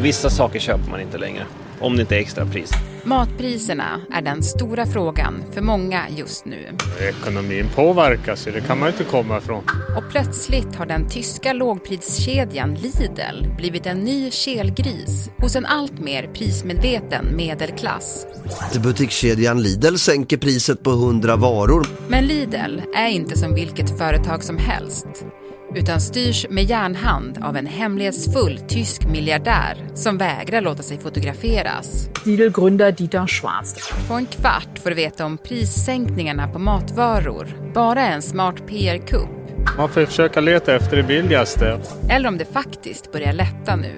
Vissa saker köper man inte längre, om det inte är extra pris. Matpriserna är den stora frågan för många just nu. Ekonomin påverkas, det kan man inte komma ifrån. Och plötsligt har den tyska lågpriskedjan Lidl blivit en ny kelgris hos en allt mer prismedveten medelklass. Butikskedjan Lidl sänker priset på 100 varor. Men Lidl är inte som vilket företag som helst utan styrs med järnhand av en hemlighetsfull tysk miljardär som vägrar låta sig fotograferas. Dieter Schwarz. På en kvart får du veta om prissänkningarna på matvaror bara är en smart PR-kupp. Man får försöka leta efter det billigaste. Eller om det faktiskt börjar lätta nu.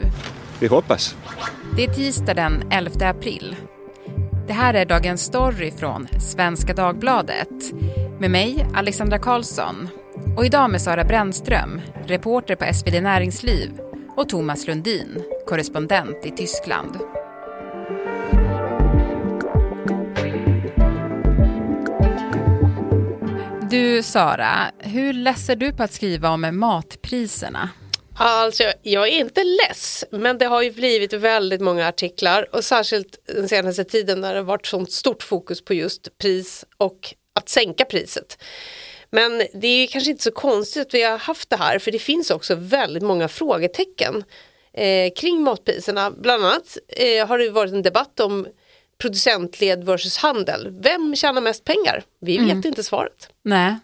Vi hoppas. Det är tisdag den 11 april. Det här är Dagens Story från Svenska Dagbladet. Med mig, Alexandra Karlsson. Och idag med Sara Brännström, reporter på SvD Näringsliv och Thomas Lundin, korrespondent i Tyskland. Du Sara, hur läser du på att skriva om matpriserna? Alltså, jag är inte less, men det har ju blivit väldigt många artiklar och särskilt den senaste tiden när det varit sånt stort fokus på just pris och att sänka priset. Men det är kanske inte så konstigt att vi har haft det här för det finns också väldigt många frågetecken eh, kring matpriserna. Bland annat eh, har det varit en debatt om producentled versus handel. Vem tjänar mest pengar? Vi vet mm. inte svaret. Nej.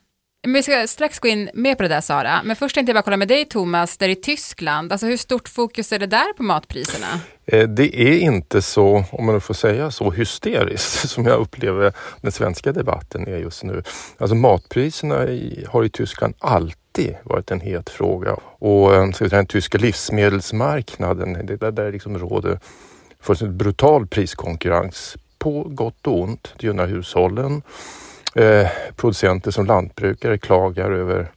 Men vi ska strax gå in mer på det där Sara, men först tänkte jag bara kolla med dig Thomas, där i Tyskland, alltså hur stort fokus är det där på matpriserna? Eh, det är inte så, om man får säga så, hysteriskt som jag upplever den svenska debatten är just nu. Alltså matpriserna har i Tyskland alltid varit en het fråga och eh, så den tyska livsmedelsmarknaden, det där, där liksom råder fullständigt brutal priskonkurrens på gott och ont. Det gynnar hushållen Eh, producenter som lantbrukare klagar över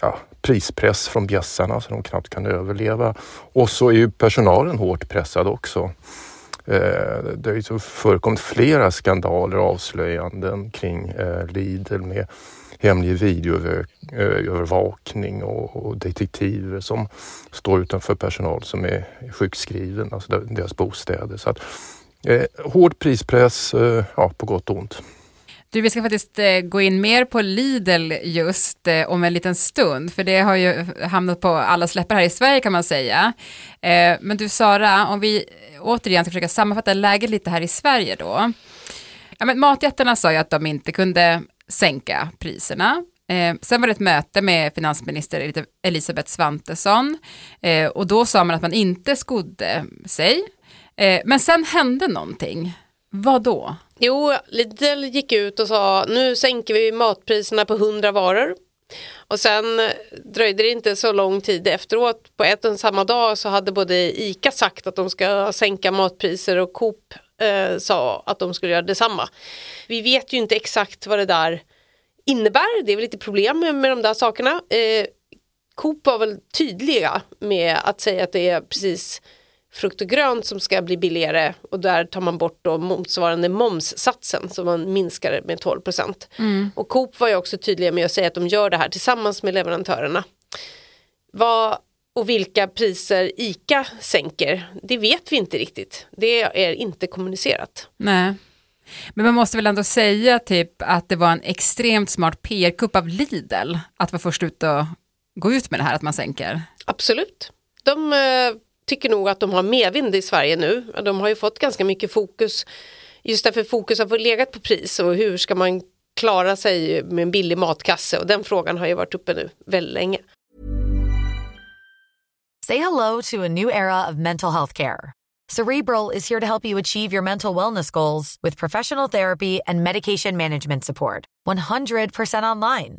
ja, prispress från bjässarna så de knappt kan överleva. Och så är ju personalen hårt pressad också. Eh, det har ju förekommit flera skandaler och avslöjanden kring eh, Lidl med hemlig videoövervakning och, detektiver som står utanför personal som är sjukskriven, alltså deras bostäder. Så att, eh, hård prispress, eh, ja, på gott och ont. Du, vi ska faktiskt eh, gå in mer på Lidl just eh, om en liten stund, för det har ju hamnat på alla släppar här i Sverige kan man säga. Eh, men du Sara, om vi återigen ska försöka sammanfatta läget lite här i Sverige då. Ja, men matjättarna sa ju att de inte kunde sänka priserna. Eh, sen var det ett möte med finansminister Elisabeth Svantesson eh, och då sa man att man inte skodde sig. Eh, men sen hände någonting. Vad då? Jo, Lidl gick ut och sa nu sänker vi matpriserna på 100 varor. Och sen dröjde det inte så lång tid efteråt, på ett och samma dag så hade både ICA sagt att de ska sänka matpriser och Coop eh, sa att de skulle göra detsamma. Vi vet ju inte exakt vad det där innebär, det är väl lite problem med, med de där sakerna. Eh, Coop var väl tydliga med att säga att det är precis frukt och grönt som ska bli billigare och där tar man bort då motsvarande momssatsen så man minskar det med 12 procent. Mm. Och Coop var ju också tydliga med att säga att de gör det här tillsammans med leverantörerna. Vad och vilka priser ICA sänker, det vet vi inte riktigt. Det är inte kommunicerat. Nej. Men man måste väl ändå säga typ att det var en extremt smart PR-kupp av Lidl att vara först ut och gå ut med det här att man sänker. Absolut. De eh, tycker nog att de har medvind i Sverige nu. De har ju fått ganska mycket fokus. Just därför fokus har legat på pris och hur ska man klara sig med en billig matkasse och den frågan har ju varit uppe nu väldigt länge. Say hello to a new era of mental health care. Cerebral is here to help you achieve your mental wellness goals with professional therapy and medication management support. 100% online.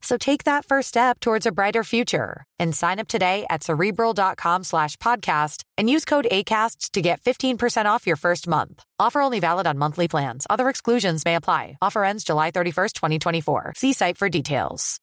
So take that first step towards a brighter future and sign up today at cerebral.com slash podcast and use code ACasts to get 15% off your first month. Offer only valid on monthly plans. Other exclusions may apply. Offer ends July 31st, 2024. See site for details.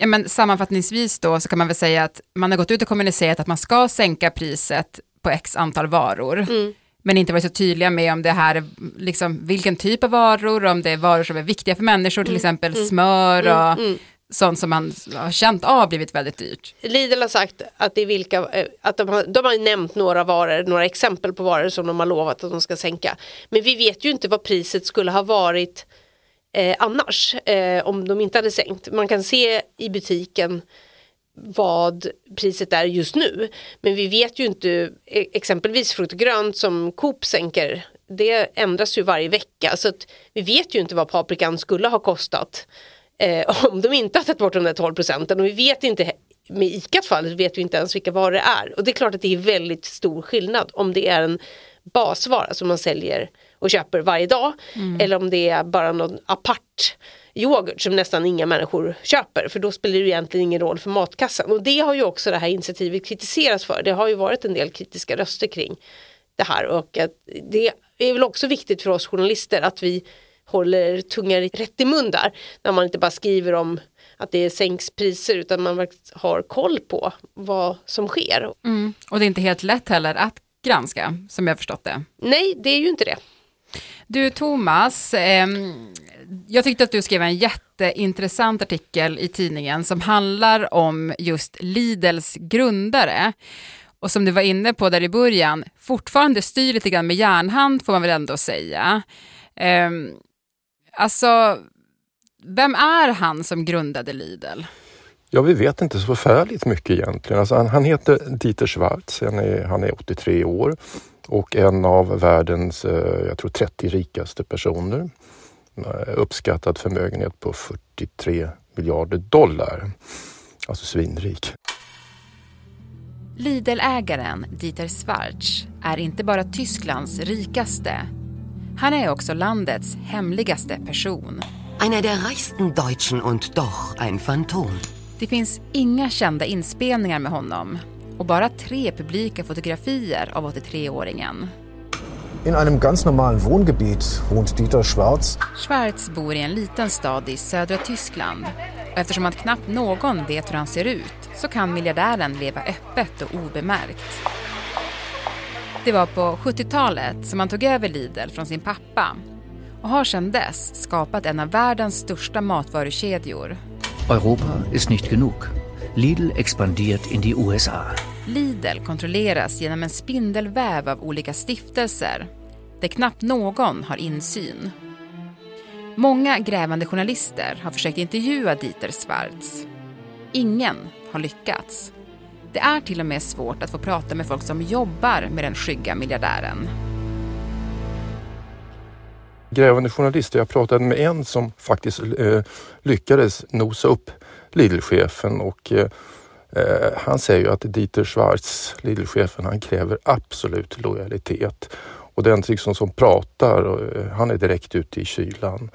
Ja, men sammanfattningsvis då så kan man väl säga att man har gått ut och kommunicerat att man ska sänka priset på x antal varor. Mm. Men inte varit så tydliga med om det här är liksom, vilken typ av varor, om det är varor som är viktiga för människor, till exempel smör och mm. sånt som man har känt av blivit väldigt dyrt. Lidl har sagt att det är vilka, eh, att de har, de har nämnt några varor, några exempel på varor som de har lovat att de ska sänka. Men vi vet ju inte vad priset skulle ha varit eh, annars eh, om de inte hade sänkt. Man kan se i butiken vad priset är just nu. Men vi vet ju inte eh, exempelvis frukt och grönt som Coop sänker. Det ändras ju varje vecka så att vi vet ju inte vad paprikan skulle ha kostat eh, om de inte har tagit bort de där 12 procenten och vi vet inte med ICAs fall vet vi inte ens vilka varor det är och det är klart att det är väldigt stor skillnad om det är en basvara som man säljer och köper varje dag eller om det är bara någon apart yoghurt som nästan inga människor köper för då spelar det egentligen ingen roll för matkassan och det har ju också det här initiativet kritiserats för. Det har ju varit en del kritiska röster kring det här och det är väl också viktigt för oss journalister att vi håller tungan rätt i mun där när man inte bara skriver om att det sänks priser utan man har koll på vad som sker. Mm. Och det är inte helt lätt heller att granska, som jag förstått det. Nej, det är ju inte det. Du Thomas, ehm, jag tyckte att du skrev en jätteintressant artikel i tidningen som handlar om just Lidls grundare. Och som du var inne på där i början, fortfarande styr lite grann med järnhand får man väl ändå säga. Ehm, alltså, vem är han som grundade Lidl? Ja, vi vet inte så förfärligt mycket egentligen. Alltså, han, han heter Dieter Schwarz, han är, han är 83 år och en av världens, eh, jag tror 30 rikaste personer. Uppskattad förmögenhet på 43 miljarder dollar. Alltså svinrik. Lidl-ägaren Dieter Schwarz är inte bara Tysklands rikaste. Han är också landets hemligaste person. Einer der reichsten Deutschen und doch ein Phantom. Det finns inga kända inspelningar med honom och bara tre publika fotografier av 83-åringen. In einem ganz normalen Wohngebiet wohnt Dieter Schwarz. Schwarz bor i en liten stad i södra Tyskland och eftersom att knappt någon vet hur han ser ut så kan miljardären leva öppet och obemärkt. Det var på 70-talet som han tog över Lidl från sin pappa och har sedan dess skapat en av världens största matvarukedjor. Europa ist nicht genug. Lidl expandiert in die USA. Lidl kontrolleras genom en spindelväv av olika stiftelser där knappt någon har insyn. Många grävande journalister har försökt intervjua Dieter Schwarz. Ingen har lyckats. Det är till och med svårt att få prata med folk som jobbar med den skygga miljardären. Grävande journalister, jag pratade med en som faktiskt eh, lyckades nosa upp Lidl-chefen och eh, Eh, han säger ju att Dieter Schwarz, Lidl-chefen, han kräver absolut lojalitet. Och den liksom som pratar, och, eh, han är direkt ute i kylan.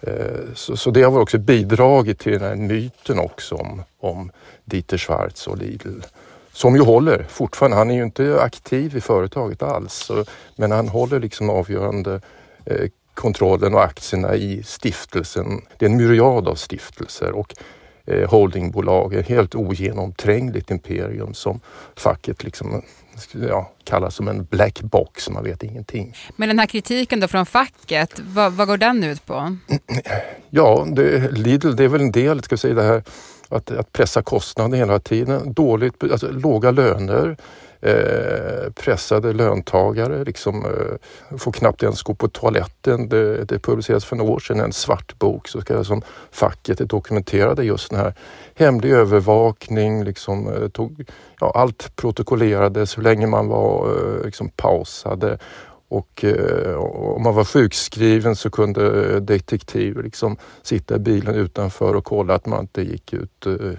Eh, så, så det har väl också bidragit till den här myten också om, om Dieter Schwarz och Lidl. Som ju håller fortfarande. Han är ju inte aktiv i företaget alls. Så, men han håller liksom avgörande eh, kontrollen och aktierna i stiftelsen. Det är en myriad av stiftelser och holdingbolag. Ett helt ogenomträngligt imperium som facket liksom, ja, kallar som en black box. Man vet ingenting. Men den här kritiken då från facket, vad, vad går den ut på? Ja, det, Lidl det är väl en del, ska vi säga det här att, att pressa kostnader hela tiden. Dåligt, alltså, låga löner, eh, pressade löntagare, liksom, eh, får knappt ens gå på toaletten. Det, det publicerades för några år sedan en svart bok så ska, som facket dokumenterade just den här hemlig övervakning, liksom, eh, tog, ja, allt protokollerades hur länge man var eh, liksom, pausade och eh, om man var sjukskriven så kunde eh, detektiv liksom sitta i bilen utanför och kolla att man inte gick ut, eh,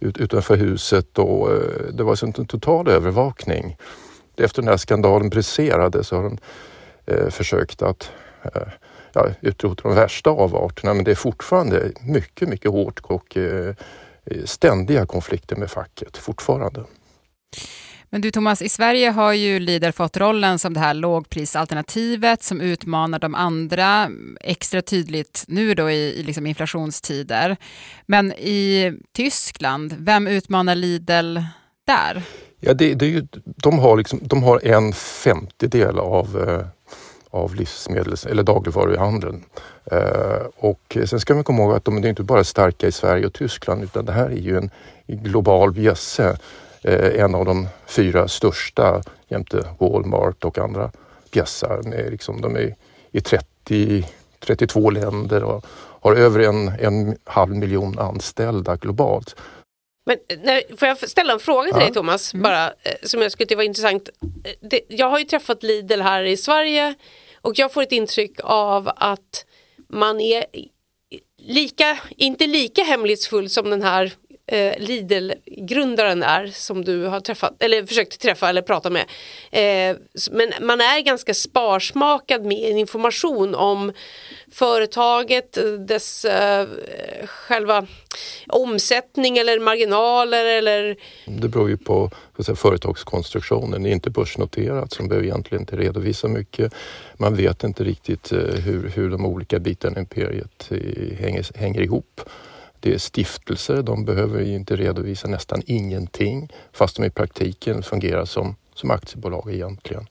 ut utanför huset. Och, eh, det var alltså en total övervakning. Efter den här skandalen briserade så har de eh, försökt att eh, ja, utrota de värsta avarterna men det är fortfarande mycket, mycket hårt och eh, eh ständiga konflikter med facket fortfarande. Men du Thomas, i Sverige har ju Lidl fått rollen som det här lågprisalternativet som utmanar de andra extra tydligt nu då i, i liksom inflationstider. Men i Tyskland, vem utmanar Lidl där? Ja, det, det är ju, de, har liksom, de har en femtedel av eh, av livsmedels eller dagligvaruhandeln. Eh, och sen ska man komma ihåg att de är inte bara starka i Sverige och Tyskland utan det här är ju en global bjässe. Eh, en av de fyra största jämte Walmart och andra bjässar. Med liksom, de är i 30, 32 länder och har över en, en halv miljon anställda globalt. Men när, får jag ställa en fråga till ja. dig Thomas, mm. bara, eh, som jag skulle tycka var intressant. Det, jag har ju träffat Lidl här i Sverige och jag får ett intryck av att man är lika, inte lika hemlighetsfull som den här eh, Lidl-grundaren är som du har träffat eller försökt träffa eller prata med. Eh, men man är ganska sparsmakad med information om företaget, dess eh, själva omsättning eller marginaler eller? Det beror ju på säga, företagskonstruktionen. Det är inte börsnoterat så man behöver egentligen inte redovisa mycket. Man vet inte riktigt eh, hur, hur de olika bitarna i imperiet eh, hänger, hänger ihop. Det är stiftelser, de behöver inte redovisa nästan ingenting fast de i praktiken fungerar som, som aktiebolag egentligen.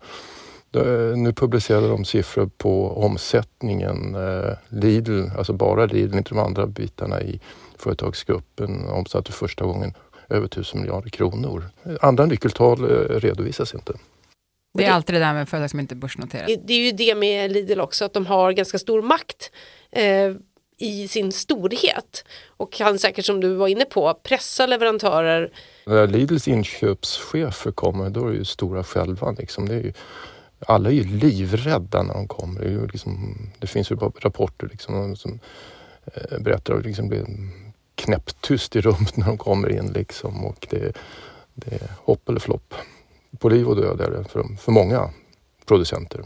Nu publicerade de siffror på omsättningen. Eh, Lidl, alltså bara Lidl, inte de andra bitarna i företagsgruppen, omsatte första gången över 1000 miljarder kronor. Andra nyckeltal eh, redovisas inte. Det är alltid det där med företag som inte är börsnoterade. Det är ju det med Lidl också, att de har ganska stor makt. I sin storhet och kan säkert som du var inne på pressa leverantörer. När Lidls inköpschefer kommer då är det ju stora själva. Liksom. Det är ju, alla är ju livrädda när de kommer. Det, är ju liksom, det finns ju rapporter liksom, som eh, berättar att det liksom blir knäpptyst i rummet när de kommer in. Liksom, och det, det är hopp eller flopp. På liv och död är det för, för många producenter.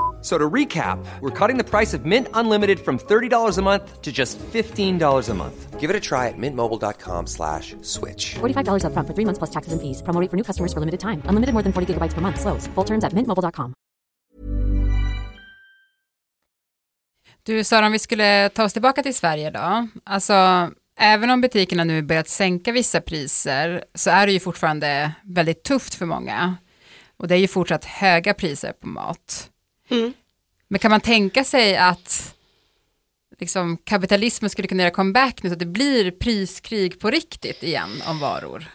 So to recap, we're cutting the price of Mint Unlimited from $30 a month to just $15 a month. Give it a try at mintmobile.com slash switch. $45 up front for three months plus taxes and fees. Promo for new customers for limited time. Unlimited more than 40 gigabytes per month. Slows. Full terms at mintmobile.com. Du Sara, om vi skulle ta oss tillbaka till Sverige då. Alltså, även om butikerna nu börjat sänka vissa priser så är det ju fortfarande väldigt tufft för många. Och det är ju fortsatt höga priser på mat. Mm. Men kan man tänka sig att liksom, kapitalismen skulle kunna göra comeback nu så att det blir priskrig på riktigt igen om varor?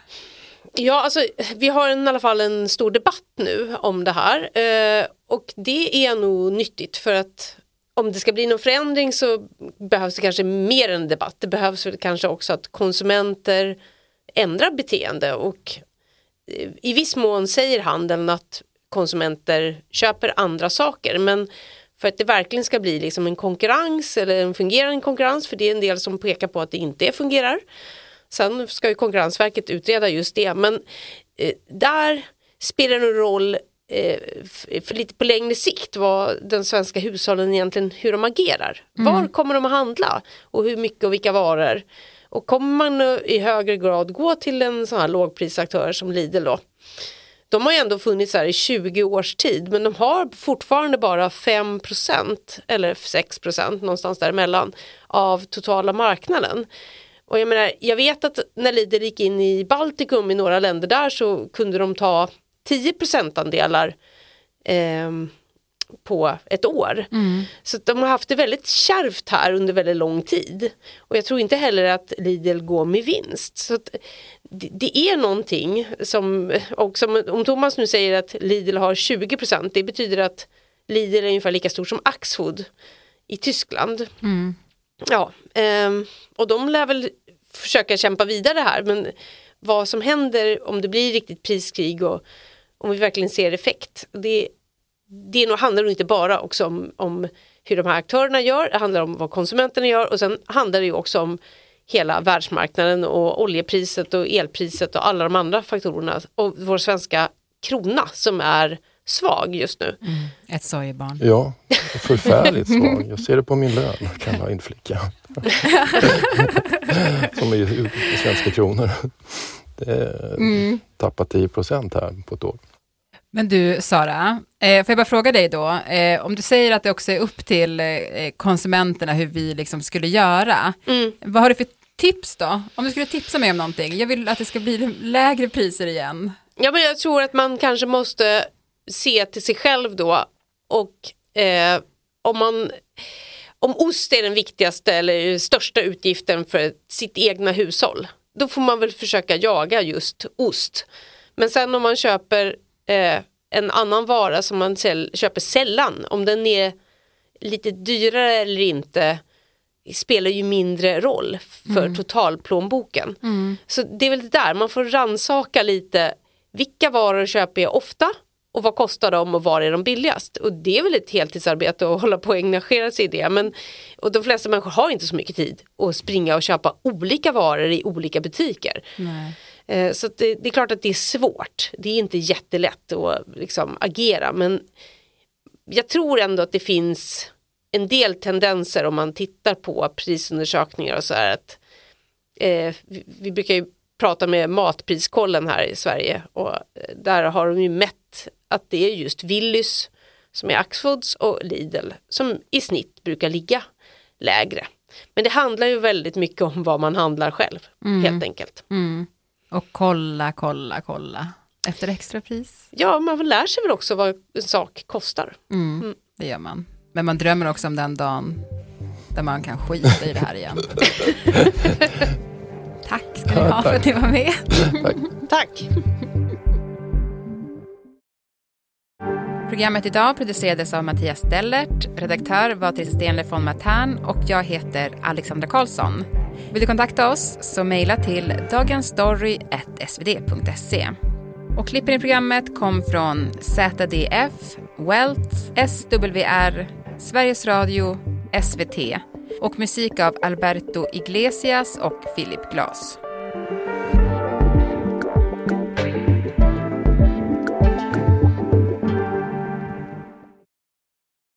Ja, alltså, vi har en, i alla fall en stor debatt nu om det här eh, och det är nog nyttigt för att om det ska bli någon förändring så behövs det kanske mer än debatt. Det behövs väl kanske också att konsumenter ändrar beteende och eh, i viss mån säger handeln att konsumenter köper andra saker men för att det verkligen ska bli liksom en konkurrens eller en fungerande konkurrens för det är en del som pekar på att det inte fungerar. Sen ska ju Konkurrensverket utreda just det men eh, där spelar det en roll eh, för lite på längre sikt vad den svenska hushållen egentligen hur de agerar. Mm. Var kommer de att handla och hur mycket och vilka varor. Och kommer man i högre grad gå till en sån här lågprisaktör som Lidl då de har ju ändå funnits här i 20 års tid men de har fortfarande bara 5% eller 6% någonstans däremellan av totala marknaden. Och jag menar, jag vet att när Lidl gick in i Baltikum i några länder där så kunde de ta 10 procentandelar eh, på ett år. Mm. Så de har haft det väldigt kärvt här under väldigt lång tid. Och jag tror inte heller att Lidl går med vinst. Så det, det, är någonting som, och som, om Thomas nu säger att Lidl har 20% det betyder att Lidl är ungefär lika stort som Axfood i Tyskland. Mm. Ja, um, och de lär väl försöka kämpa vidare här men vad som händer om det blir riktigt priskrig och om vi verkligen ser effekt, det det nog, handlar nog inte bara också om, om hur de här aktörerna gör, det handlar om vad konsumenterna gör och sen handlar det ju också om hela världsmarknaden och oljepriset och elpriset och alla de andra faktorerna och vår svenska krona som är svag just nu. Mm. Ett sorgebarn. Ja, förfärligt svag. Jag ser det på min lön kan jag inflicka. som är i svenska kronor. Det är mm. tappat 10 procent här på ett år. Men du Sara, eh, får jag bara fråga dig då, eh, om du säger att det också är upp till eh, konsumenterna hur vi liksom skulle göra, mm. vad har du för tips då? Om du skulle tipsa mig om någonting, jag vill att det ska bli lägre priser igen. Ja men jag tror att man kanske måste se till sig själv då och eh, om man om ost är den viktigaste eller största utgiften för sitt egna hushåll då får man väl försöka jaga just ost. Men sen om man köper eh, en annan vara som man säl köper sällan, om den är lite dyrare eller inte spelar ju mindre roll för mm. totalplånboken. Mm. Så det är väl det där, man får ransaka lite vilka varor köper jag ofta och vad kostar de och var är de billigast? Och det är väl ett heltidsarbete att hålla på och engagera sig i det. Men, och de flesta människor har inte så mycket tid att springa och köpa olika varor i olika butiker. Eh, så det, det, är klart att det är svårt. Det är inte jättelätt att liksom, agera men jag tror ändå att det finns en del tendenser om man tittar på prisundersökningar och så här att eh, vi, vi brukar ju prata med Matpriskollen här i Sverige och eh, där har de ju mätt att det är just Willys som är Axfoods och Lidl som i snitt brukar ligga lägre. Men det handlar ju väldigt mycket om vad man handlar själv mm. helt enkelt. Mm. Och kolla, kolla, kolla efter extrapris. Ja, man lär sig väl också vad en sak kostar. Mm, mm. Det gör man. Men man drömmer också om den dagen där man kan skita i det här igen. Tack ska ni ha för att ni var med. Tack. Programmet idag producerades av Mattias Stellert, redaktör var till Stenle von Matern och jag heter Alexandra Karlsson. Vill du kontakta oss så mejla till dagensstory.svd.se. Och klippen i programmet kom från ZDF, Welt, SWR, Sveriges Radio, SVT och musik av Alberto Iglesias och Philip Glass.